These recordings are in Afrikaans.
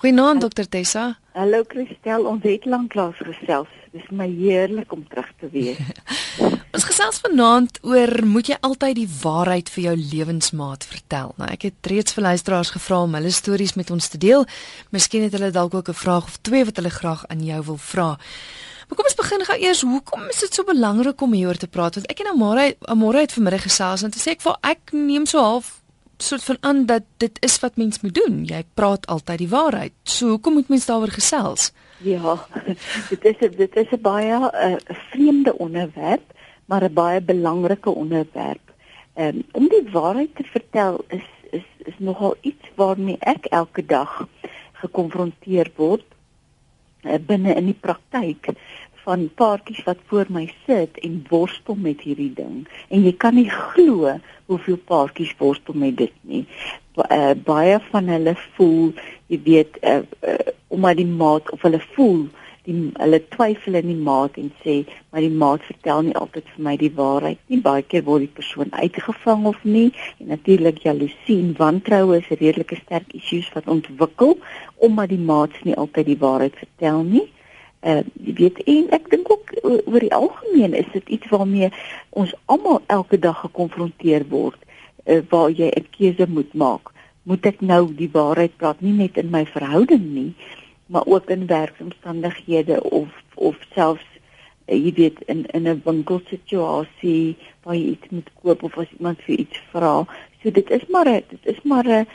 Goeienaand dokter Tessa. Hallo Christel, ons het lanklaas gesels. Dis my heerlik om terug te wees. ons gesels vanaand oor moet jy altyd die waarheid vir jou lewensmaat vertel. Nou ek het reeds vir luisteraars gevra om hulle stories met ons te deel. Miskien het hulle dalk ook 'n vraag of twee wat hulle graag aan jou wil vra. Maar kom ons begin gou eers, hoekom is dit so belangrik om hieroor te praat? Want ek en Amore, Amore het vanmiddag gesels en sê ek vir ek neem so half soort van aan dat dit is wat mens moet doen. Jy praat altyd die waarheid. So hoekom moet mens daaroor gesels? Ja, dit is dit is 'n baie 'n uh, vreemde onderwerp, maar 'n baie belangrike onderwerp. Um, om die waarheid te vertel is is is nogal iets waarmee ek elke dag gekonfronteer word uh, binne in die praktyk van paartjies wat voor my sit en worstel met hierdie ding en jy kan nie glo hoeveel paartjies worstel met dit nie. Uh, baie van hulle voel, jy weet, uh, uh, omdat die maat of hulle voel die hulle twyfel in die maat en sê maar die maat vertel nie altyd vir my die waarheid nie. Baie keer word die persoon uitgevang of nie en natuurlik jaloesie en wantroue is redelike sterk issues wat ontwikkel omdat die maat nie altyd die waarheid vertel nie. Uh jy weet en ek dink ook oor die algemeen is dit iets waarmee ons almal elke dag gekonfronteer word uh, waar jy 'n keuse moet maak. Moet ek nou die waarheid praat nie net in my verhouding nie, maar ook in werksomstandighede of of selfs uh, jy weet in in 'n winkelsituasie waar jy iets moet koop of as iemand vir iets vra. So dit is maar 'n dit is maar 'n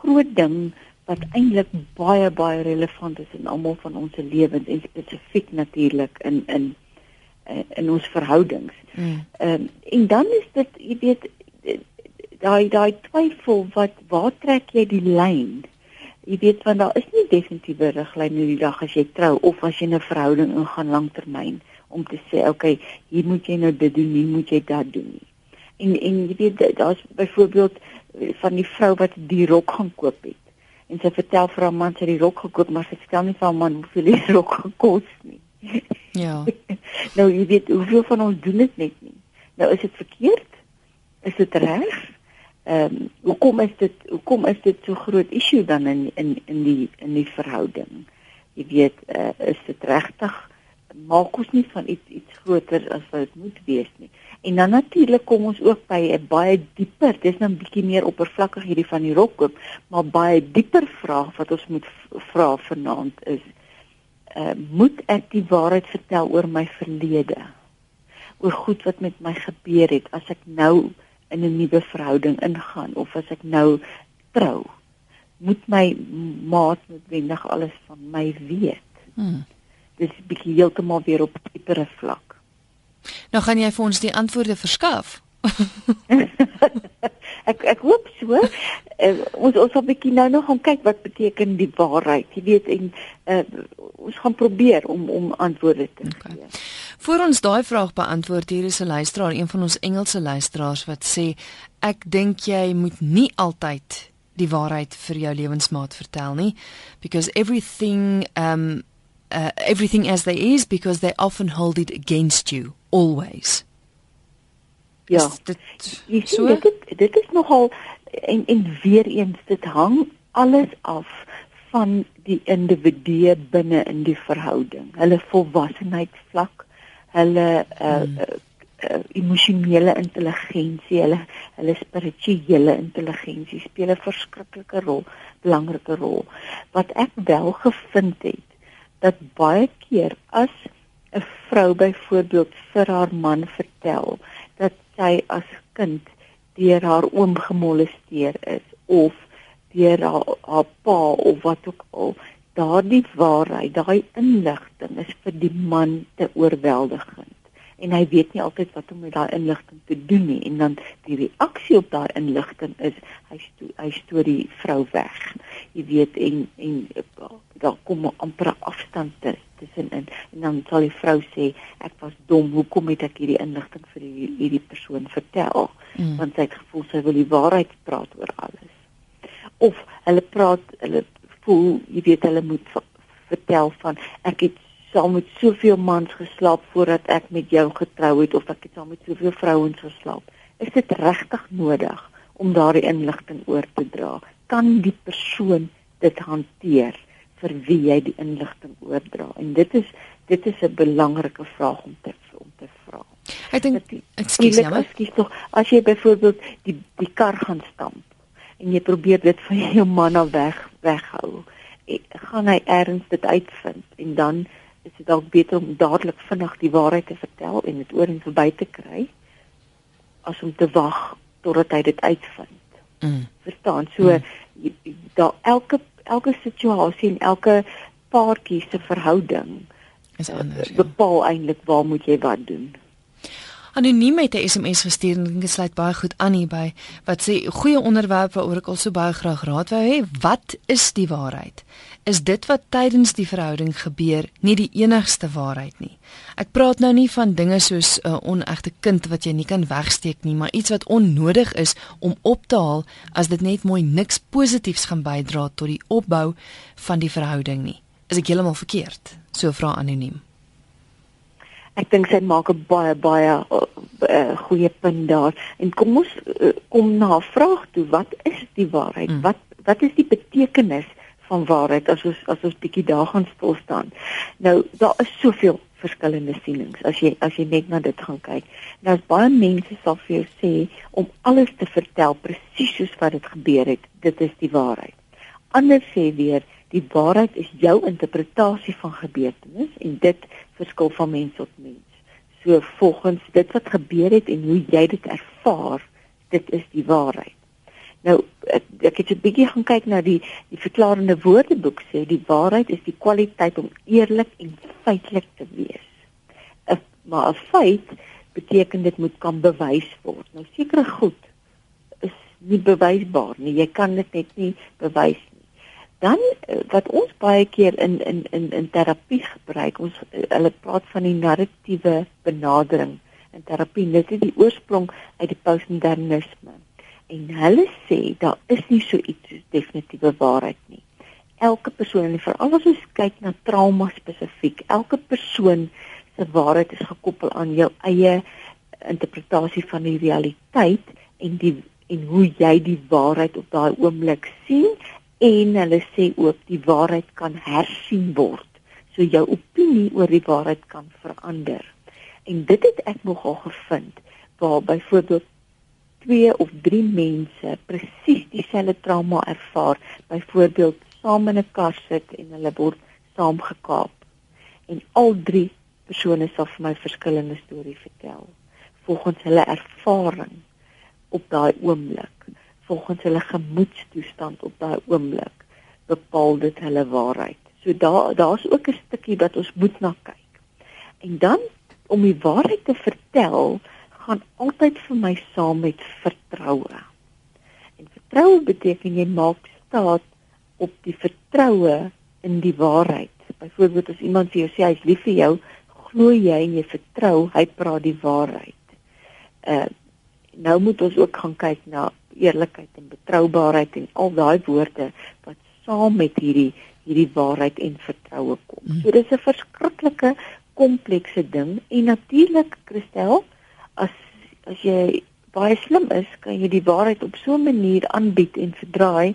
groot ding wat eintlik baie baie relevant is in almal van ons lewens en spesifiek natuurlik in in eh, in ons verhoudings. Mm. Ehm mm. um, en dan is dit jy weet daai daai twyfel wat waar trek jy die lyn? Jy weet want daar is nie definitiewe riglyne in die dag as jy trou of as jy 'n verhouding ingaan langtermyn om te sê okay, hier moet jy nou dit doen, hier moet jy dat doen nie. En en jy weet daar's byvoorbeeld van die vrou wat die rok gaan koop het en sy vertel vir haar man sy het die rok gekoop maar sy vertel nie vir haar man hoeveel die rok gekos nie. Ja. nou jy weet hoeveel van ons doen dit net nie. Nou is dit verkeerd? Is dit reg? Ehm um, hoekom is dit hoekom is dit so groot issue dan in in in die in die verhouding? Jy weet uh, is dit regtig maak ons nie van iets iets groter as wat dit moet wees nie. En dan natuurlik kom ons ook by 'n baie dieper, dis nou 'n bietjie meer oppervlakkig hierdie van die rokkoop, maar baie dieper vraag wat ons moet vra vanaand is: uh, moet ek die waarheid vertel oor my verlede? Oor goed wat met my gebeur het as ek nou in 'n nuwe verhouding ingaan of as ek nou trou? Moet my maat noodwendig alles van my weet? Hmm. Dis bietjie heeltemal weer op 'n dieper vlak. Nou gaan jy vir ons die antwoorde verskaf. ek ek hoop so. Uh, ons ons 'n bietjie nou nog gaan kyk wat beteken die waarheid. Jy weet en uh, ons gaan probeer om om antwoorde te okay. gee. Voor ons daai vraag beantwoord, hier is 'n luisteraar, een van ons Engelse luisteraars wat sê ek dink jy moet nie altyd die waarheid vir jou lewensmaat vertel nie because everything um uh, everything as they is because they often hold it against you always. Ja. Dit so dit, dit is nogal en en weer eens dit hang alles af van die individu binne in die verhouding. Hulle volwassenheidsvlak, hulle uh, hmm. uh, uh, emosionele intelligensie, hulle hulle spirituele intelligensie speel 'n verskriklike rol, belangrike rol. Wat ek wel gevind het dat baie keer as 'n vrou byvoorbeeld vir haar man vertel dat sy as kind deur haar oom gemolesteer is of deur haar, haar pa of wat ook al daardie waarheid daai inligting is vir die man te oorweldigend. En hy weet nie altyd wat om met daai inligting te doen nie. En dan die reaksie op daai inligting is hy sto hy stoor die vrou weg. Jy weet en en daar kom amper afstand tussen in en dan sal die vrou sê ek was dom hoekom het ek hierdie inligting vir hierdie persoon vertel mm. want sy het gevoel sy wil die waarheid praat oor alles of hulle praat hulle voel jy weet hulle moet vertel van ek het saam met soveel mans geslaap voordat ek met jou getrou het of ek het saam met soveel vrouens geslaap. Is dit regtig nodig om daardie inligting oor te dra? Kan die persoon dit hanteer? Vir wie jy die inligting oordra. En dit is dit is 'n belangrike vraag om te om te vra. Ek dink ekskuus jammer. Ekskuus tog as jy byvoorbeeld die die kar gaan stamp en jy probeer dit van jou man af weg weghou, eh, gaan hy erns dit uitvind en dan is dit dalk beter om dadelik vinnig die waarheid te vertel en dit oor en verby te kry as om te wag totdat hy dit uitvind. Mm. Verstaan? So mm. daar elke elke situasie en elke paartjie se verhouding is anders. Ja. Bepaal eintlik waar moet jy wat doen. Anoniem het 'n SMS gestuur en dit sluit baie goed aan hierby wat sê goeie onderwerp waaroor ek al so baie graag raad wou hê. Wat is die waarheid? Is dit wat tydens die verhouding gebeur nie die enigste waarheid nie? Ek praat nou nie van dinge soos 'n uh, onegte kind wat jy nie kan wegsteek nie, maar iets wat onnodig is om op te haal as dit net mooi niks positiefs gaan bydra tot die opbou van die verhouding nie. Is ek heeltemal verkeerd? So vra anoniem. Ek dink sy maak 'n baie baie uh, goeie punt daar. En kom ons uh, kom na 'n vraag toe, wat is die waarheid? Mm. Wat wat is die betekenis van waarheid as ons as ons bietjie daar gaan stil staan? Nou, daar is soveel verskillende sienings as jy as jy net na dit gaan kyk. Nou as baie mense sal vir jou sê om alles te vertel presies soos wat dit gebeur het, dit is die waarheid. Ander sê weer die waarheid is jou interpretasie van gebeurtenis en dit verskil van mens tot mens. So volgens dit wat gebeur het en hoe jy dit ervaar, dit is die waarheid. Nou ek, ek het 'n bietjie gaan kyk na die die verklarende woordeboek sê die waarheid is die kwaliteit om eerlik en feitelik te wees. 'n Maar 'n feit beteken dit moet kan bewys word. Nou sekere goed is nie bewysbaar nie. Jy kan dit net nie bewys dan eh, wat ons baie keer in in in in terapie gebruik ons eh, hulle praat van die narratiewe benadering in terapie. Dit is die oorsprong uit die postmodernisme. En hulle sê daar is nie so iets soos definitiewe waarheid nie. Elke persoon en veral as ons kyk na trauma spesifiek elke persoon se waarheid is gekoppel aan jou eie interpretasie van die realiteit en die en hoe jy die waarheid op daai oomblik sien en hulle sê ook die waarheid kan hersien word. So jou opinie oor die waarheid kan verander. En dit het ek nogal gevind waar byvoorbeeld twee of drie mense presies dieselfde trauma ervaar, byvoorbeeld saam in 'n kar sit en hulle word saamgekaap. En al drie persone sal vir my verskillende stories vertel volgens hulle ervaring op daai oomblik volgens hulle gemoedstoestand op daai oomblik bepaal dit hulle waarheid. So daar daar's ook 'n stukkie wat ons moet na kyk. En dan om die waarheid te vertel, gaan altyd vir my saam met vertroue. En vertroue beteken jy maak staat op die vertroue in die waarheid. Byvoorbeeld as iemand vir jou sê hy's lief vir jou, glo jy en jy vertrou hy praat die waarheid. Uh nou moet ons ook gaan kyk na eerlikheid en betroubaarheid en al daai woorde wat saam met hierdie hierdie waarheid en vertroue kom. Mm. So dis 'n verskriklike komplekse ding en natuurlik Christel as as jy baie slim is, kan jy die waarheid op so 'n manier aanbied en verdraai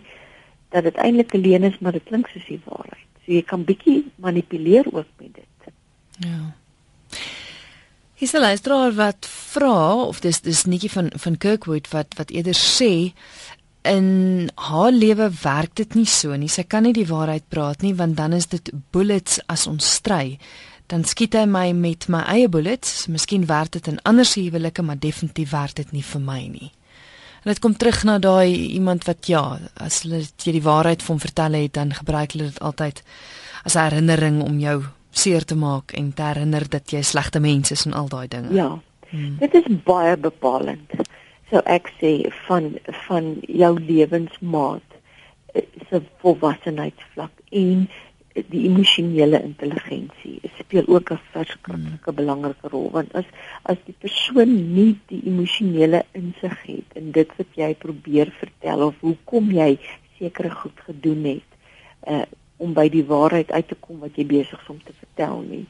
dat dit eintlik 'n leuen is maar dit klink soos die waarheid. So jy kan bietjie manipuleer ook met dit. Ja. Hier's 'n luisteraar wat vra of dis dis netjie van van Kirkwood wat wat eerder sê in haar lewe werk dit nie so nie. Sy kan nie die waarheid praat nie want dan is dit bullets as ons stry. Dan skiet hy my met my eie bullets. Miskien werk dit in ander huwelike, maar definitief werk dit nie vir my nie. En dit kom terug na daai iemand wat ja, as hulle jy die waarheid van vertel het, dan gebruik hulle dit altyd as 'n herinnering om jou seer te maak en te herinner dat jy slegte mens is en al daai dinge. Ja. Hmm. Dit is baie bepalend. So ek sê van van jou lewensmaat eh, se volwassenheidsvlak en die emosionele intelligensie speel ook 'n verskriklike hmm. belangrike rol want as as die persoon nie die emosionele insig het in dit wat jy probeer vertel of hoekom jy sekere goed gedoen het uh, om by die waarheid uit te kom wat jy besig is om te vertel nie.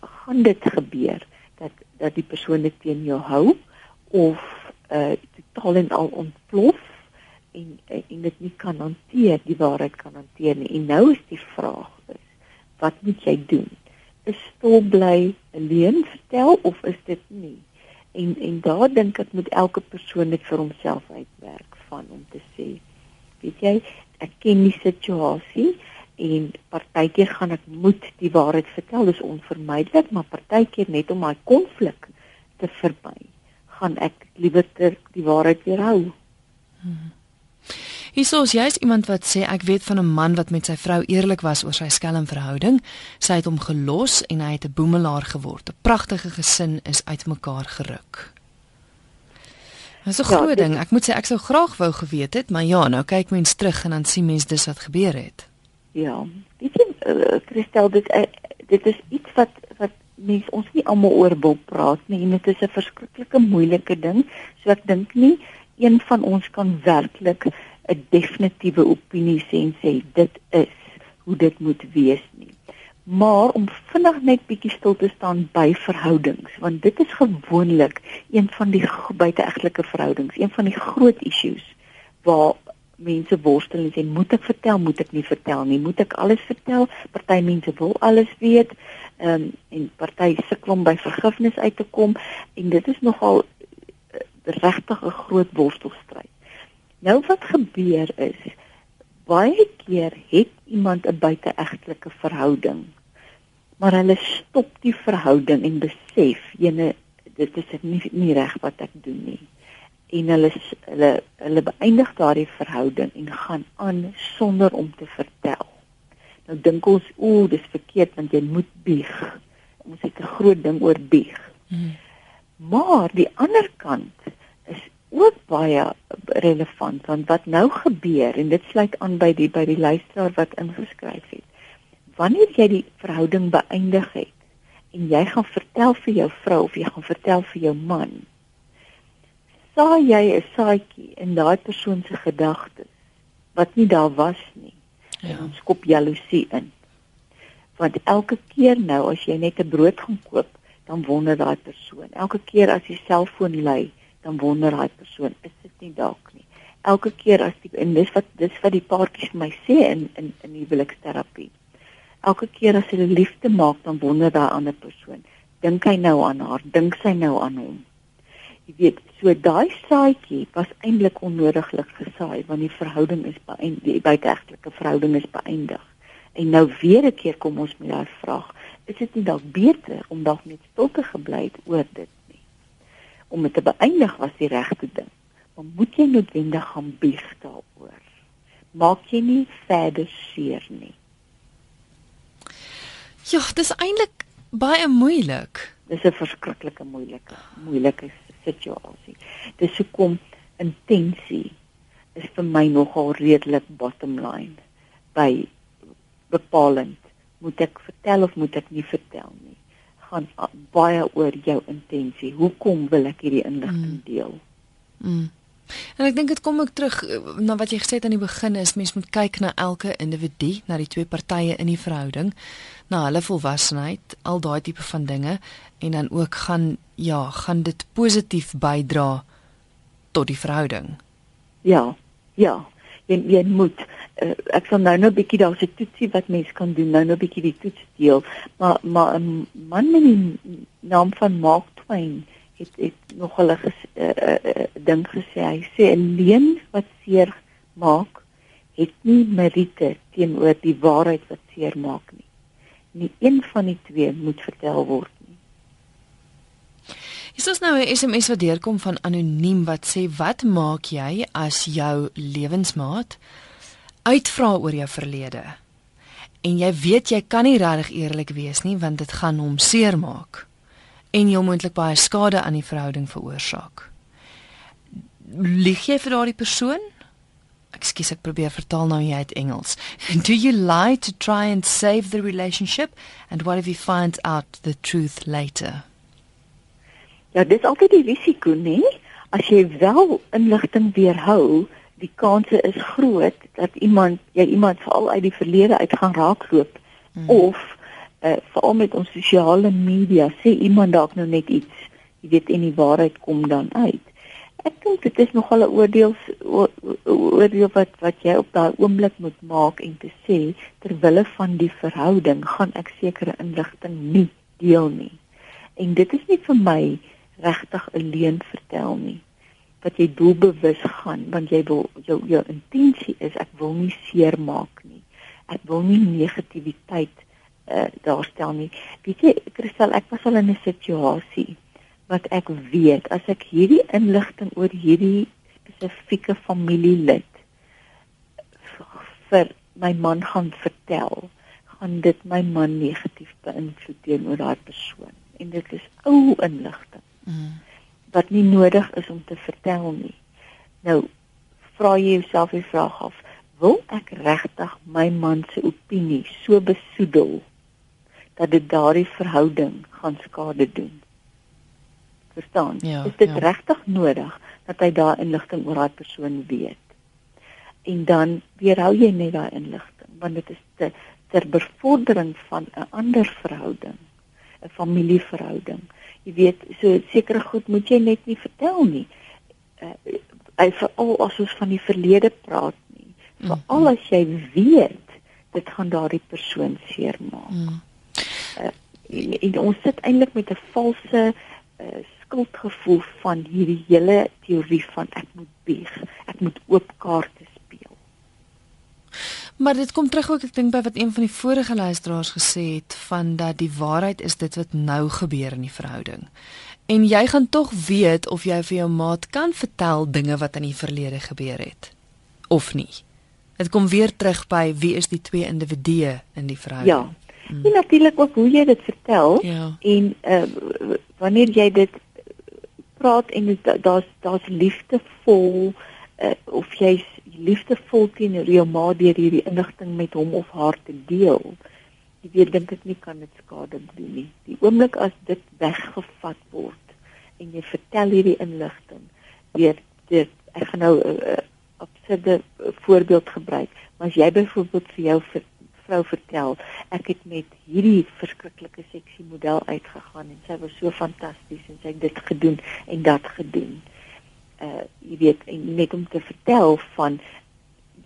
Gaan dit gebeur dat dat die persoon dit teen jou hou of uh totaal en al ontplof en en dit nie kan hanteer, die waarheid kan hanteer nie. En nou is die vraag is, wat moet jy doen? Is stil bly alleen vertel of is dit nie? En en daar dink ek moet elke persoon dit vir homself uitwerk van om te sê, weet jy, ek ken die situasie en partykeer gaan ek moet die waarheid vertel dis onvermydelik maar partykeer net om my konflik te verby gaan ek liewer die waarheid weerhou hmm. Hiersoos jy's iemand wat sê ek weet van 'n man wat met sy vrou eerlik was oor sy skelmverhouding. Sy het hom gelos en hy het 'n boemelaar geword. 'n Pragtige gesin is uitmekaar geruk. Dit is 'n ja, groot ding. Ek moet sê ek sou graag wou geweet het, maar ja, nou kyk mens terug en dan sien mens dis wat gebeur het. Ja, weet jy, uh, Christel, dit uh, dit is iets wat wat mens ons nie almal oor wil praat nie en dit is 'n verskriklike moeilike ding. So ek dink nie een van ons kan werklik 'n definitiewe opinie sê en sê dit is hoe dit moet wees nie. Maar om vinnig net bietjie stil te staan by verhoudings, want dit is gewoonlik een van die buiteegtelike verhoudings, een van die groot issues waar mense worstel en sê moet ek vertel, moet ek nie vertel nie, moet ek alles vertel? Party mense wil alles weet. Ehm um, en party sukkel om by vergifnis uit te kom en dit is nogal uh, regtig 'n groot worstelstryd. Nou wat gebeur is baie keer het iemand 'n buiteegtelike verhouding maar hulle stop die verhouding en besef jene dit is nie nie reg wat ek doen nie en hulle hulle hulle beëindig daardie verhouding en gaan aan sonder om te vertel. Nou dink ons, ooh, dis verkeerd want jy moet bieg. Ons het 'n groot ding oor bieg. Hmm. Maar die ander kant is ook baie relevant want wat nou gebeur en dit sluit aan by die by die luisteraar wat ingeskryf het. Wanneer jy die verhouding beëindig het en jy gaan vertel vir jou vrou of jy gaan vertel vir jou man saai jy 'n saadjie in daai persoon se gedagtes wat nie daar was nie. Ja. En skop jaloesie in. Want elke keer nou as jy net 'n brood gaan koop, dan wonder daai persoon. Elke keer as jy selfoon lui, dan wonder daai persoon, is dit nie dalk nie. Elke keer as die en dis wat dis wat die paartjies my sê in in in huweliksterapie. Elke keer as hulle liefde maak, dan wonder daai ander persoon, dink hy nou aan haar, dink sy nou aan hom? Jy weet, so daai saadjie was eintlik onnodiglik gesaai want die verhouding is beëindig, die buiteegtelike verhouding is beëindig. En nou weer 'n keer kom ons met daai vraag, is dit nie dalk beter om dalk net stil te gebly het oor dit nie? Om dit te beëindig was die regte ding. Maar moet jy noodwendig gaan bieg daaroor? Maak jy nie verder seer nie? Ja, dis eintlik baie moeilik. Dis 'n verskriklike moeilike moeilike situasie. Dis hoekom intensie is vir my nogal redelik bottom line by bepalend moet ek vertel of moet ek nie vertel nie gaan baie oor jou intensie hoekom wil ek hierdie inligting mm. deel mm. En ek dink dit kom ook terug eh, na wat jy gesê het aan die begin is mens moet kyk na elke individu na die twee partye in die verhouding na hulle volwassenheid al daai tipe van dinge en dan ook gaan ja, gaan dit positief bydra tot die verhouding. Ja. Ja. Jy jy moet uh, ek sal nou nou 'n bietjie daar's 'n toetsie wat mens kan doen, nou nou 'n bietjie die toets deel. Maar maar 'n man met die naam van Mark Twain het het nog hulle ges, uh, uh, ding gesê. Hy sê 'n leuen wat seer maak het nie meriete teenoor die waarheid wat seer maak nie. Nie een van die twee moet vertel word Is ons nou 'n SMS wat deurkom van anoniem wat sê wat maak jy as jou lewensmaat uitvra oor jou verlede? En jy weet jy kan nie regtig eerlik wees nie want dit gaan hom seermaak en jy moontlik baie skade aan die verhouding veroorsaak. Lieg jy vir daardie persoon? Ekskuus ek probeer vertaal nou jy uit Engels. Do you lie to try and save the relationship and what if he finds out the truth later? Ja, dis altyd die risiko, nê? As jy wel inligting weerhou, die kanse is groot dat iemand jy iemand veral uit die verlede uit gaan raakloop hmm. of uh, veral met ons sosiale media sê iemand dalk nou net iets, jy weet en die waarheid kom dan uit. Ek dink dit is nogal 'n oordeel oordeel wat wat jy op daai oomblik moet maak en te sê ter wille van die verhouding gaan ek sekere inligting nie deel nie. En dit is nie vir my regtig alleen vertel nie. Wat jy doelbewus gaan want jy wil jou jou intensie is ek wil nie seermaak nie. Ek wil nie negativiteit uh, daar stel nie. Weet jy, Christel, ek was al in 'n situasie wat ek weet as ek hierdie inligting oor hierdie spesifieke familielid vir my man gaan vertel, gaan dit my man negatief beïnvloed teenoor daai persoon en dit is ou inligting. Mm. wat nie nodig is om te vertel nie. Nou vra jy jouself die vraag af, wil ek regtig my man se opinie so besoedel dat dit daardie verhouding gaan skade doen? verstaan. Ja, is dit ja. regtig nodig dat hy daai inligting oor daai persoon weet? En dan weerhou jy net daai inligting want dit is te, ter bevordering van 'n ander verhouding, 'n familieverhouding. Jy weet, so sekere goed moet jy net nie vertel nie. Uh, hy veral as ons van die verlede praat nie. Veral mm. as jy weet dit gaan daardie persoon seermaak. Mm. Uh, en, en ons sit eintlik met 'n valse uh, skuldgevoel van hierdie hele teorie van ek moet bieg, ek moet oop kaarte speel. Maar dit kom terug ook ek dink by wat een van die vorige luisteraars gesê het van dat die waarheid is dit wat nou gebeur in die verhouding. En jy gaan tog weet of jy vir jou maat kan vertel dinge wat in die verlede gebeur het of nie. Dit kom weer terug by wie is die twee individue in die verhouding. Ja. Hmm. En natuurlik ook hoe jy dit vertel ja. en uh, wanneer jy dit praat en daar's daar's liefdevol uh, of jy's liefdevol teenoor jou ma deur hierdie inligting met hom of haar te deel. Jy weet dink ek nie kan dit skade doen nie. Die oomblik as dit weggevat word en jy vertel hierdie inligting, weet dit ek gaan nou 'n uh, absurde voorbeeld gebruik, maar as jy byvoorbeeld vir jou vir vrou vertel ek het met hierdie verskriklike seksie model uitgegaan en sy was so fantasties en sy het dit gedoen en dat gedoen. Uh jy weet net om te vertel van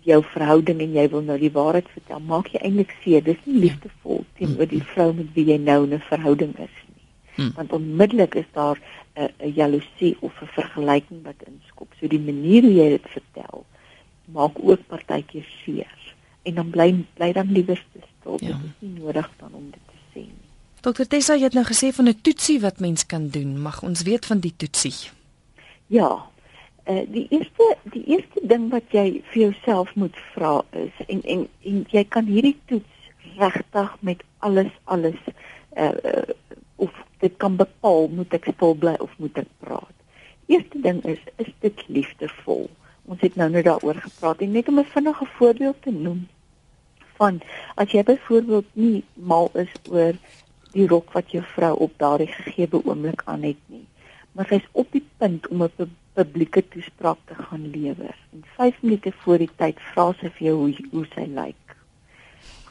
jou verhouding en jy wil nou die waarheid vertel, maak jy eintlik seer. Dis nie liefdevol teenoor die vrou met wie jy nou 'n verhouding is nie. Hmm. Want onmiddellik is daar 'n uh, 'n jaloesie of 'n vergelyking wat inskop. So die manier hoe jy dit vertel maak ook partykeer seer en dan bly bly dan liewer stil. Ja. Dit is nie nodig dan om dit te sê nie. Dokter Tessa het nou gesê van 'n toetsie wat mens kan doen. Mag ons weet van die toetsie? Ja. Uh, die eerste die eerste ding wat jy vir jouself moet vra is en en en jy kan hierdie toets regtig met alles alles uh, uh of dit kan bepaal moet ek stil bly of moet ek praat. Eerste ding is is dit liefdevol. Ons het nou net daaroor gepraat en net om 'n vinnige voorbeeld te noem van as jy byvoorbeeld nie mal is oor die rok wat jou vrou op daardie gegee oomblik aan het nie maar sy's op die punt om 'n publieke toespraak te gaan lewer en 5 minute voor die tyd vra sy vir jou hoe hoe sy lyk.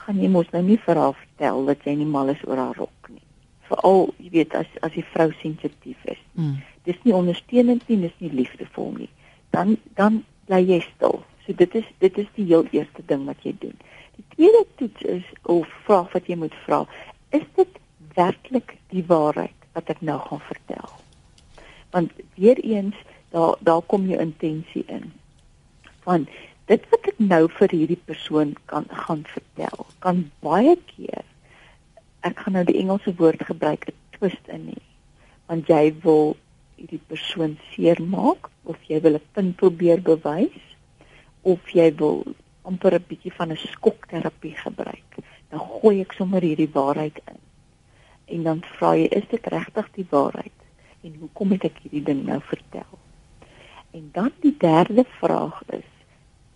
Gaan jy mos nou nie vir haar vertel dat jy nie mal is oor haar rok nie. Veral jy weet as as die vrou sensitief is. Mm. dis nie ondersteunend nie dis nie liefdevol nie. Dan dan bly jy stil. So dit is dit is die heel eerste ding wat jy doen Die tweede toets is of vraag wat jy moet vra, is dit werklik die waarheid wat ek nou gaan vertel? Want weer eens daar daar kom jou intensie in. Van dit wat ek nou vir hierdie persoon kan gaan vertel, kan baie keer ek gaan nou die Engelse woord gebruik 'n twist in nie. Want jy wil hierdie persoon seermaak of jy wil 'n punt probeer bewys of jy wil amper 'n bietjie van 'n skokterapie gebruik. Dan gooi ek sommer hierdie waarheid in. En dan vra jy, is dit regtig die waarheid? En hoekom het ek hierdie ding nou vertel? En dan die derde vraag is,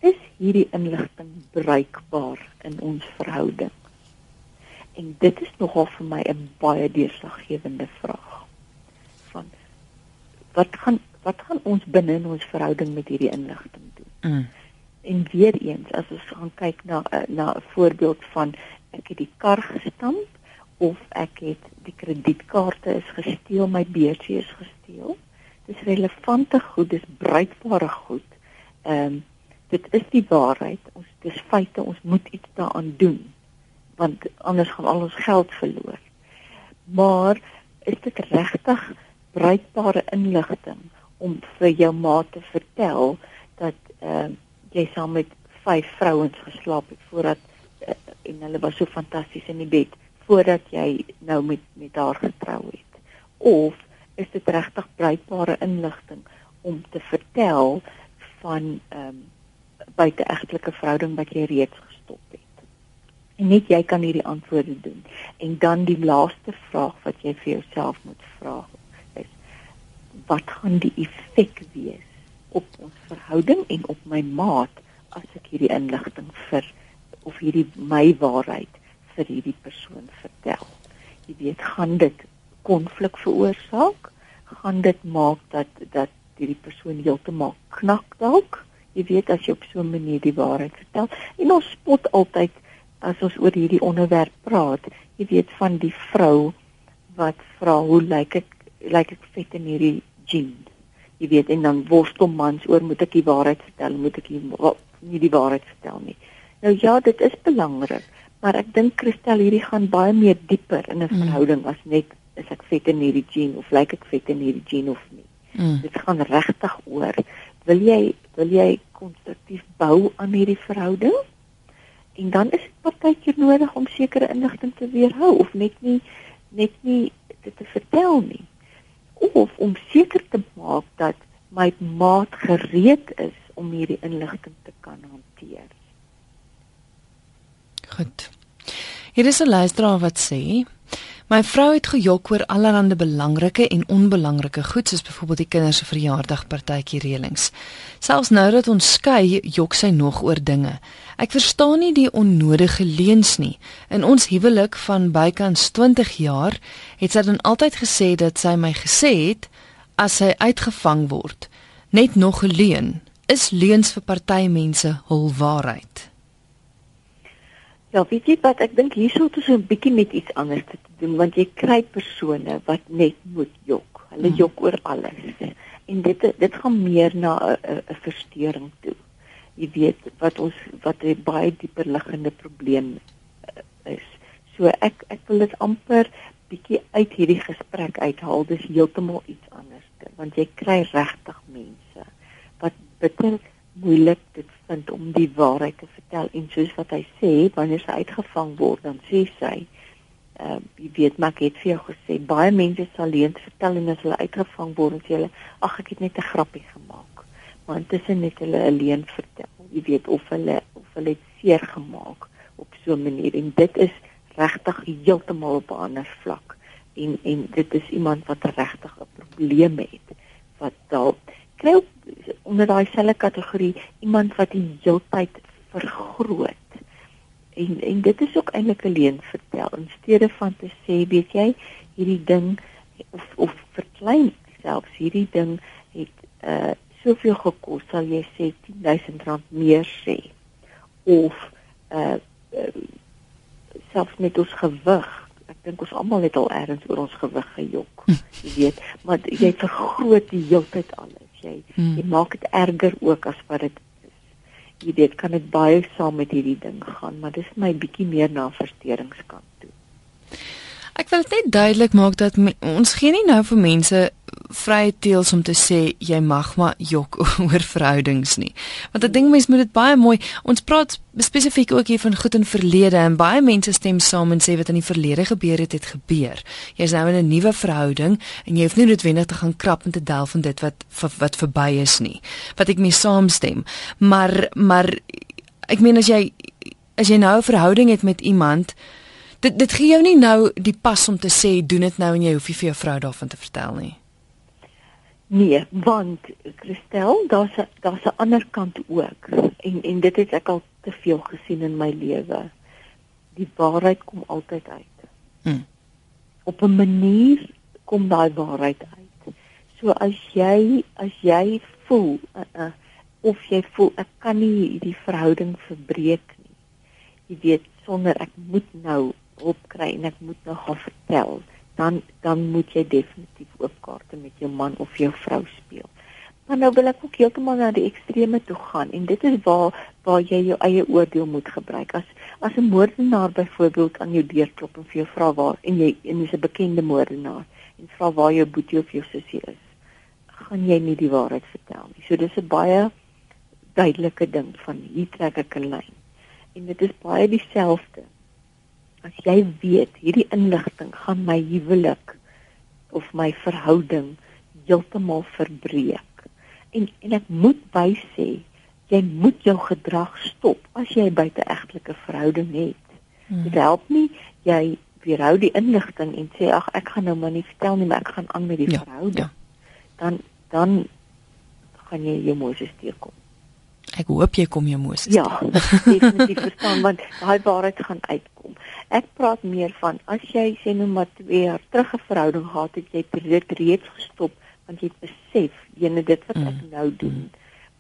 is hierdie inligting bruikbaar in ons verhouding? En dit is nogal vir my 'n baie deurslaggewende vraag. Van wat gaan wat gaan ons binne in ons verhouding met hierdie inligting doen? Mm. En weer eens as ons gaan kyk na eh, na 'n voorbeeld van ek het die kar gestamp of ek het die kredietkaarte is gesteel, my beursie is gesteel. dis relevante goed, dis bruikbare goed. Ehm um, dit is die waarheid. Ons dis feite, ons moet iets daaraan doen want anders gaan al ons geld verloor. Maar is dit regtig bruikbare inligting om vir jou ma te vertel dat ehm uh, jy saam met vyf vrouens geslaap het voordat uh, en hulle was so fantasties in die bed voordat jy nou met met haar getrou het? Of is dit regtig bruikbare inligting om te vertel van ehm um, buiteegtelike verhouding wat jy reeds gestop het. En net jy kan hierdie antwoorde doen. En dan die laaste vraag wat jy vir jouself moet vra is wat gaan die effek wees op ons verhouding en op my maat as ek hierdie inligting vir of hierdie my waarheid vir hierdie persoon vertel. Jy weet, gaan dit konflik veroorsaak? Gaan dit maak dat dat hierdie persoon heeltemal knak dalk? Jy weet as jy op so 'n manier die waarheid vertel. En ons spot altyd as ons oor hierdie onderwerp praat. Jy weet van die vrou wat vra hoe lyk ek lyk ek vet in hierdie jeans. Jy weet en dan worstel mans oor moet ek die waarheid vertel, moet ek nie, nie die waarheid vertel nie. Nou ja, dit is belangrik, maar ek dink Christel hierdie gaan baie meer dieper in 'n mm. verhouding as net is ek vet in hierdie jeans of lyk ek vet in hierdie jeans of nie. Mm. Dit gaan regtig oor wil jy wil jy konstruktief bou aan hierdie verhouding? En dan is dit partykeer nodig om sekere inligting te weerhou of net nie net nie dit te vertel nie. Of om seker te maak dat my maat gereed is om hierdie inligting te kan hanteer. Goed. Hier is 'n luisteraar wat sê My vrou het gejok oor allerlei belangrike en onbelangrike goed soos byvoorbeeld die kinders se verjaardagpartytjie reëlings. Selfs nou dat ons skei, jok sy nog oor dinge. Ek verstaan nie die onnodige leuns nie. In ons huwelik van bykans 20 jaar het sy dan altyd gesê dat sy my gesê het as sy uitgevang word, net nog 'n leuen. Is leuns vir party mense hul waarheid? Ja, weet jy wat ek dink hier sou dit so 'n bietjie met iets anders te doen want jy kry persone wat net moet jok. Hulle hmm. jok oor alles. En dit dit gaan meer na 'n 'n verstoring toe. Jy weet wat ons wat 'n baie dieper liggende probleem uh, is. So ek ek wil dit amper bietjie uit hierdie gesprek uithaal. Dis heeltemal iets anders want jy kry regtig mense wat bitter moeilik dit vind om die waarheid te vertel en soos wat hy sê wanneer sy uitgevang word dan sê sy uh, jy weet maar ek het vir jou gesê baie mense sal leens vertel en as hulle uitgevang word en sê hulle ag ek het net 'n grappie gemaak maar intussen net hulle alleen vertel. Jy weet of hulle of hulle het seer gemaak op so 'n manier. En dit is regtig heeltemal op 'n ander vlak. En en dit is iemand wat regtig 'n probleem het wat dalk kry onder daai selfe kategorie iemand wat die heeltyd vergroot. En en dit is ook eintlik 'n leuen vertel in steede van te sê, weet jy, hierdie ding of of verklein selfs hierdie ding het uh soveel gekos, sal jy sê 10000 rand meer sê. Of uh, uh selfs met ons gewig ek dink ons almal het al ergens oor ons gewig gejok. Hm. Jy weet, maar jy vergroot die heeltyd alles jy hmm. jy maak dit erger ook as wat dit is. Jy weet kan dit baie saam met hierdie ding gaan, maar dis my bietjie meer na versteringskant toe. Ek wil net duidelik maak dat me, ons gee nie nou vir mense vrye teels om te sê jy mag maar jok oor verhoudings nie. Want ek dink mense moet dit baie mooi ons praat spesifiek ook hier van goed in verlede en baie mense stem saam en sê wat in die verlede gebeur het het gebeur. Jy's nou in 'n nuwe verhouding en jy hoef nie noodwendig te gaan krap en te delf van dit wat wat verby is nie. Wat ek mee saamstem. Maar maar ek meen as jy as jy nou 'n verhouding het met iemand dit dit gee jou nie nou die pas om te sê doen dit nou en jy hoef nie vir jou vrou daarvan te vertel nie. Nee, want Christel, daar's daar's 'n ander kant ook. En en dit het ek al te veel gesien in my lewe. Die waarheid kom altyd uit. Hmm. Op 'n manier kom daai waarheid uit. So as jy as jy voel uh, uh, of jy voel ek kan nie hierdie verhouding verbreek nie. Jy weet sonder ek moet nou opkry en ek moet nou gaan vertel dan dan moet jy definitief oop kaarte met jou man of jou vrou speel Maar nou wil ek ook heeltemal na die extreme toe gaan en dit is waar waar jy jou eie oordeel moet gebruik. As as 'n moordenaar byvoorbeeld aan jou deur klop en vir jou vra waar en jy en jy's 'n bekende moordenaar en vra waar jou boetie of jou sussie is, gaan jy nie die waarheid vertel nie. So dis 'n baie duidelike ding van hier trek ek 'n lyn. En dit is baie dieselfde. As jy weet hierdie inligting gaan my huwelik of my verhouding heeltemal verbreek. En en ek moet bysê, jy moet jou gedrag stop as jy buite egtelike verhouding het. Hmm. Dit help nie jy weerhou die inligting en sê ag ek gaan nou maar nie vertel nie, maar ek gaan aan met die ja, verhouding. Ja. Dan dan gaan jy jou Moses teekom. Ek hoop jy kom jou Moses. Ja, definitief verstaan want daai waarheid gaan uitkom. Ek praat meer van as jy sê nou maar 2 jaar terug 'n verhouding gehad het, jy het reeds gestop want jy besef jene dit wat ek mm. nou doen.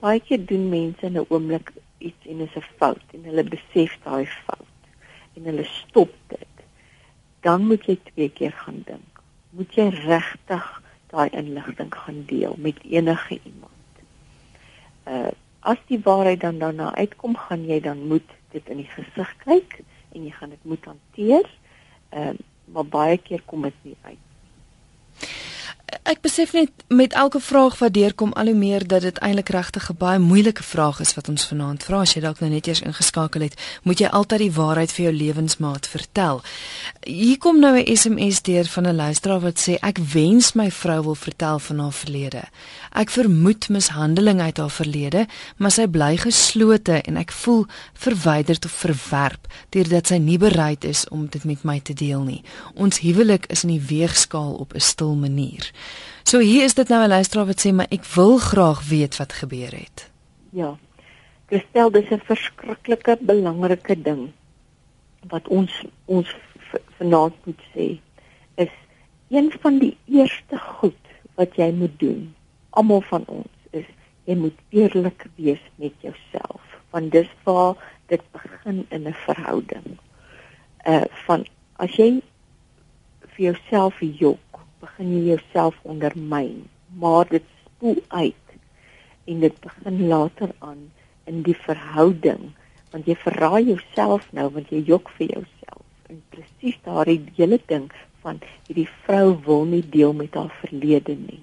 Baie keer doen mense in 'n oomblik iets en is 'n fout en hulle besef daai fout en hulle stop dit. Dan moet jy twee keer gaan dink. Moet jy regtig daai inligting gaan deel met enige iemand? Uh as die waarheid dan daarna uitkom, gaan jy dan moet dit in die gesig kyk en jy gaan dit moet hanteer. Ehm uh, maar baie keer kom dit nie uit ek besef net met elke vraag wat deurkom al hoe meer dat dit eintlik regtig 'n baie moeilike vraag is wat ons vanaand vra. As jy dalk nou net eers ingeskakel het, moet jy altyd die waarheid vir jou lewensmaat vertel. Hier kom nou 'n SMS deur van 'n luisteraar wat sê ek wens my vrou wil vertel van haar verlede. Ek vermoed mishandeling uit haar verlede, maar sy bly geslote en ek voel verwyderd of verwerp deurdat sy nie bereid is om dit met my te deel nie. Ons huwelik is in die weegskaal op 'n stil manier. So hier is dit nou 'n luisteraar wat sê maar ek wil graag weet wat gebeur het. Ja. Gestel dis 'n verskriklike belangrike ding wat ons ons vanaand moet sê is een van die eerste goed wat jy moet doen. Almal van ons is jy moet eerlik wees met jouself want dis waar dit begin in 'n verhouding. Uh van as jy vir jouself jok begin jy jouself ondermyn, maar dit spoel uit en dit begin later aan in die verhouding want jy verraai jouself nou want jy jok vir jouself. En presies daardie hele ding van hierdie vrou wil nie deel met haar verlede nie.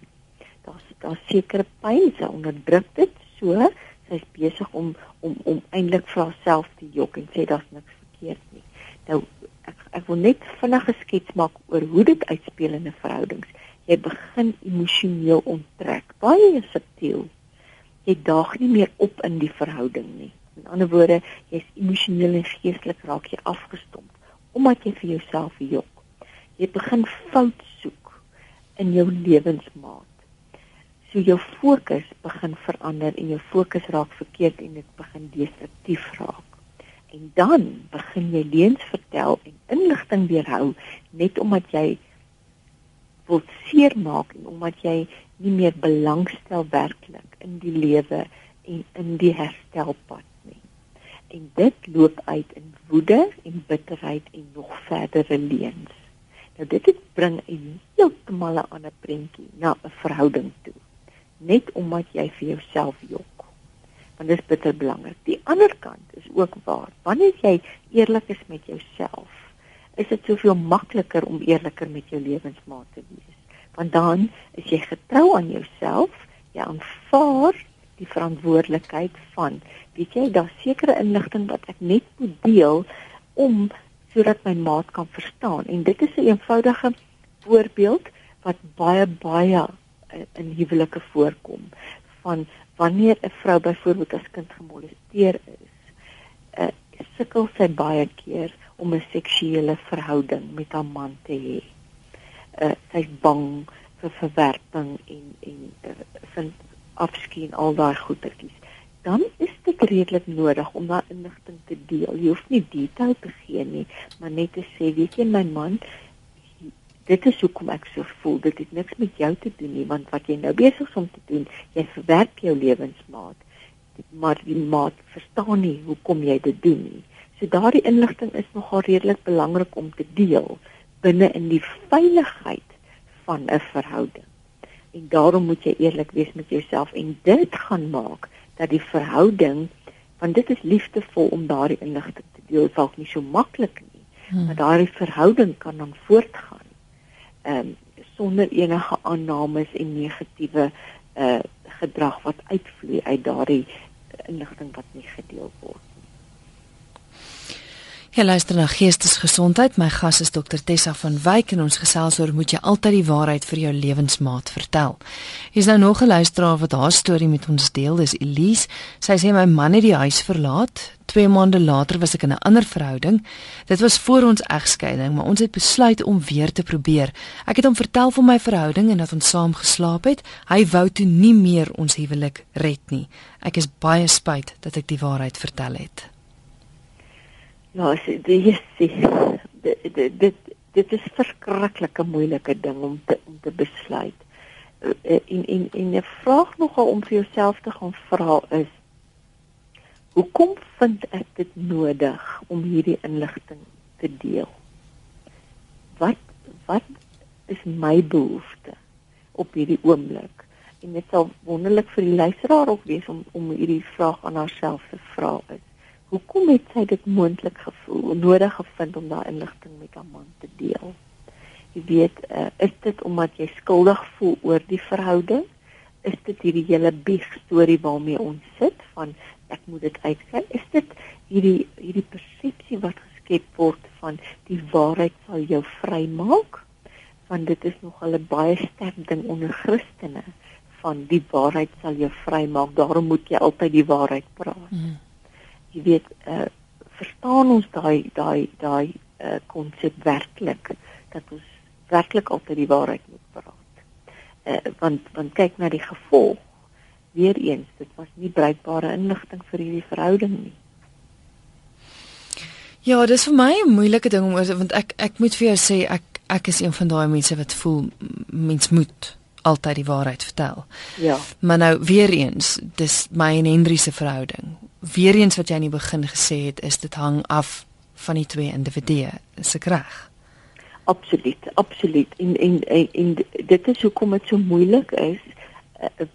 Daar's daar sekere pyn sy onderdruk dit so, sy's besig om om om eintlik vir haarself te jok en sê daar's niks verkeerd nie. Nou ek ek wil net vinnig geskets maak oor hoe dit uitspeel in 'n verhoudings. Jy begin emosioneel onttrek, baie subtiel. Jy daag nie meer op in die verhouding nie. In ander woorde, jy's emosioneel en geestelik raak jy afgestomp omdat jy vir jouself jok. Jy begin fout soek in jou lewensmaat. So jou fokus begin verander en jou fokus raak verkeerd en dit begin destruktief raak. En dan begin jy leuns vertel en inligting weerhou net omdat jy wil seermaak en omdat jy nie meer belangstel werklik in die lewe en in die herstelpad nie. En dit loop uit in woede en bitterheid en nog verdere leuns. Nou dit het bring 'n heeltemal 'n ander prentjie na 'n verhouding toe. Net omdat jy vir jouself jok want dit is bitter belangrik. Die ander kant is ook waar. Wanneer jy eerlik is met jouself, is dit soveel makliker om eerliker met jou lewensmaat te wees. Want dan is jy getrou aan jouself, jy aanvaar die verantwoordelikheid van, weet jy, daar sekere inligting wat ek net moet deel om sodat my maat kan verstaan. En dit is 'n een eenvoudige voorbeeld wat baie baie in huwelike voorkom van wanneer 'n vrou byvoorbeeld as kind gemolesteer is, uh, sukkel sy baie keer om 'n seksuele verhouding met haar man te hê. Uh, sy's bang vir verwerping en en uh, vind afskien al daai goedertjies. Dan is dit redelik nodig om daai inligting te deel. Jy hoef nie detail te gee nie, maar net te sê, weet jy my man, dit is hoekom ek so voel dit het niks met jou te doen nie want wat jy nou besig is om te doen jy verwerp jou lewensmaat maar die maat verstaan nie hoekom jy dit doen nie so daardie inligting is nogal redelik belangrik om te deel binne in die veiligheid van 'n verhouding En daarom moet jy eerlik wees met jouself en dit gaan maak dat die verhouding want dit is liefdevol om daardie inligting te deel, dalk nie so maklik nie, hmm. maar daardie verhouding kan dan voortgaan. Um, sonder enige aannames en negatiewe uh gedrag wat uitvloei uit daardie inligting wat nie gedeel word. Jy luister na Geestesgesondheid. My gas is Dr Tessa van Wyk en ons gesels oor moet jy altyd die waarheid vir jou lewensmaat vertel. Hier's nou nog 'n luisteraar wat haar storie met ons deel. Dis Elise. Sy sê my man het die huis verlaat. 2 maande later was ek in 'n ander verhouding. Dit was voor ons egskeiding, maar ons het besluit om weer te probeer. Ek het hom vertel van my verhouding en dat ons saam geslaap het. Hy wou toe nie meer ons huwelik red nie. Ek is baie spyt dat ek die waarheid vertel het. Ja, dit is dit dit dit is verskriklike moeilike ding om te om te besluit. Eh, en en en 'n vraag nogal om vir jouself te gaan vra is hoekom vind ek dit nodig om hierdie inligting te deel? Wat wat is my behoefte op hierdie oomblik? En dit sal wonderlik vir die luisteraar ook wees om om hierdie vraag aan haarself te vra is Hoekom het sy dit moontlik gevoel nodig gevind om daai inligting met haar man te deel? Jy weet, uh, is dit omdat jy skuldig voel oor die verhouding? Is dit hierdie hele bieg storie waarmee ons sit van ek moet dit uitkry? Is dit hierdie hierdie persepsie wat geskep word van die waarheid sal jou vrymaak? Want dit is nog 'n baie sterk ding onder Christene van die waarheid sal jou vrymaak. Daarom moet jy altyd die waarheid praat. Mm jy weet uh, verstaan ons daai daai daai uh, konsep werklik dat ons werklik altyd die waarheid moet praat. Uh, want want kyk na die gevolg. Weereens, dit was nie bruikbare inligting vir hierdie verhouding nie. Ja, dis vir my 'n moeilike ding om oor want ek ek moet vir jou sê ek ek is een van daai mense wat voel mens moet altyd die waarheid vertel. Ja. Maar nou weer eens, dis my en Henry se verhouding weer eens wat jy aan die begin gesê het is dit hang af van die twee individue. Is ek reg? Absoluut absoluut. En en en, en dit is hoekom dit so moeilik is uh,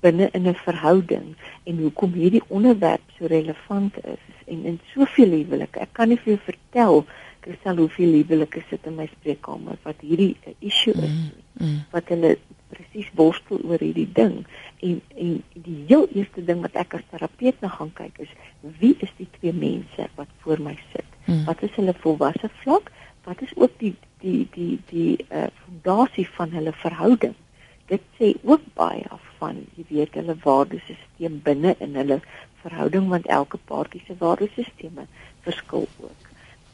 binne in 'n verhouding en hoekom hierdie onderwerp so relevant is. En in soveel huwelike ek kan nie vir jou vertel Christel hoeveel huwelike sit in my spreekkamer wat hierdie issue is mm, mm. wat hulle presies worstel oor hierdie ding. En en die heel eerste ding wat ek as terapeut nou gaan kyk is wie is die twee mense wat voor my sit? Hmm. wat is hulle volwasse vlak? Wat is ook die die die die uh, fondasie van hulle verhouding? Dit sê ook baie af van jy weet hulle waardesisteem binne in hulle verhouding want elke paartjie se waardesisteme verskil ook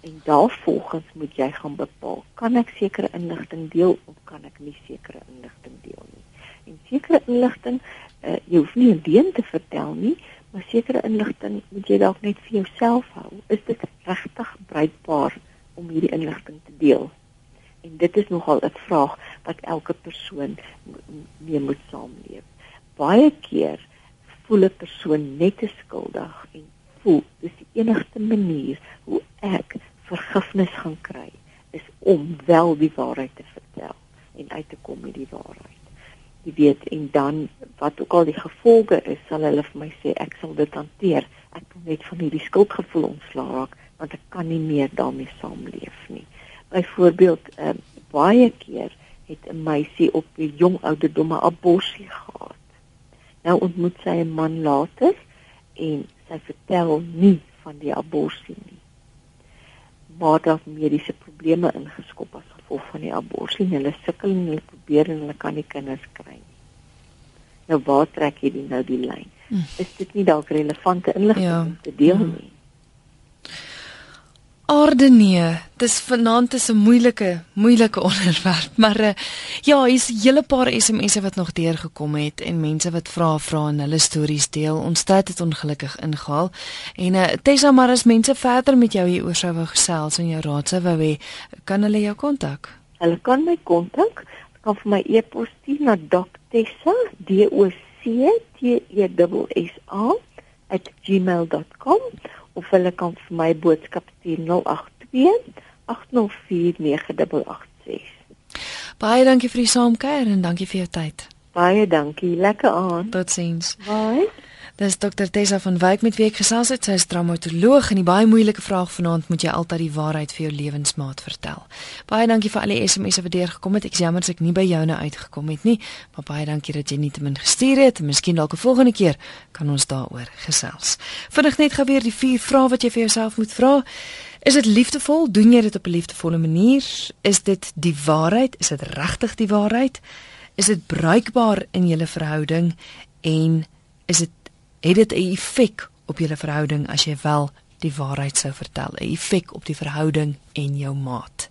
en daarvolgens moet jy gaan bepaal kan ek sekere inligting deel of kan ek nie sekere inligting deel nie? En sekere inligting uh, jy hoef nie alleen te vertel nie maar sekere inligting moet jy dalk net vir jouself hou. Is dit regtig bruikbaar om hierdie inligting te deel? En dit is nogal 'n vraag wat elke persoon mee moet saamleef. Baie keer voel 'n persoon net te skuldig en voel dis die enigste manier hoe ek vergifnis gaan kry is om wel die waarheid te vertel en uit te kom met die waarheid. Jy weet en dan wat ook al die gevolge is, sal hulle vir my sê ek sal dit hanteer. Ek moet net van hierdie skuldgevoel ontslaa raak want ek kan nie meer daarmee saamleef nie. Byvoorbeeld, uh, baie keer het 'n meisie op 'n jong ouderdom 'n abortus gehad. Nou ontmoet sy 'n man later en sy vertel nie van die abortus nie maar daar mediese probleme ingeskop as gevolg van die abortus en hulle sukkel en hulle probeer en hulle kan nie kinders kry nie. Nou waar trek jy die nou die lyn? Hm. Is dit nie dalk relevante inligting ja. om te deel hm. nie? Orde nee, dis vanaand is 'n moeilike, moeilike onderwerp, maar uh, ja, hier's 'n hele paar SMS'e wat nog deurgekom het en mense wat vra vra en hulle stories deel. Ons tyd het ongelukkig ingehaal. En uh, Tessa, maar as mense verder met jou hieroor sou wou gesels en jou raad sou wou hê, kan hulle jou kontak? Hulle kan my kontak. Kan vir my e-pos stuur na doctessa, D O C T E S A @gmail.com of hulle kan vir my boodskap stuur 082 804 9886. Baie dankie vir die saamkuier en dankie vir jou tyd. Baie dankie. Lekker aan. Totsiens. Bye. Dis Dr Tessa van Wyk met wie ek gesels het. Sy is traumatoloog en die baie moeilike vraag vanaand moet jy altyd die waarheid vir jou lewensmaat vertel. Baie dankie vir al die SMS'e wat deurgekom het. Ek jammer as ek nie by joune uitgekom het nie, maar baie dankie dat jy nie te min gestuur het. Miskien dalk 'n volgende keer kan ons daaroor gesels. Vinnig net gou weer die vier vrae wat jy vir jouself moet vra. Is dit liefdevol? Doen jy dit op 'n liefdevolle manier? Is dit die waarheid? Is dit regtig die waarheid? Is dit bruikbaar in julle verhouding en is dit het dit 'n effek op julle verhouding as jy wel die waarheid sou vertel, 'n effek op die verhouding en jou maat.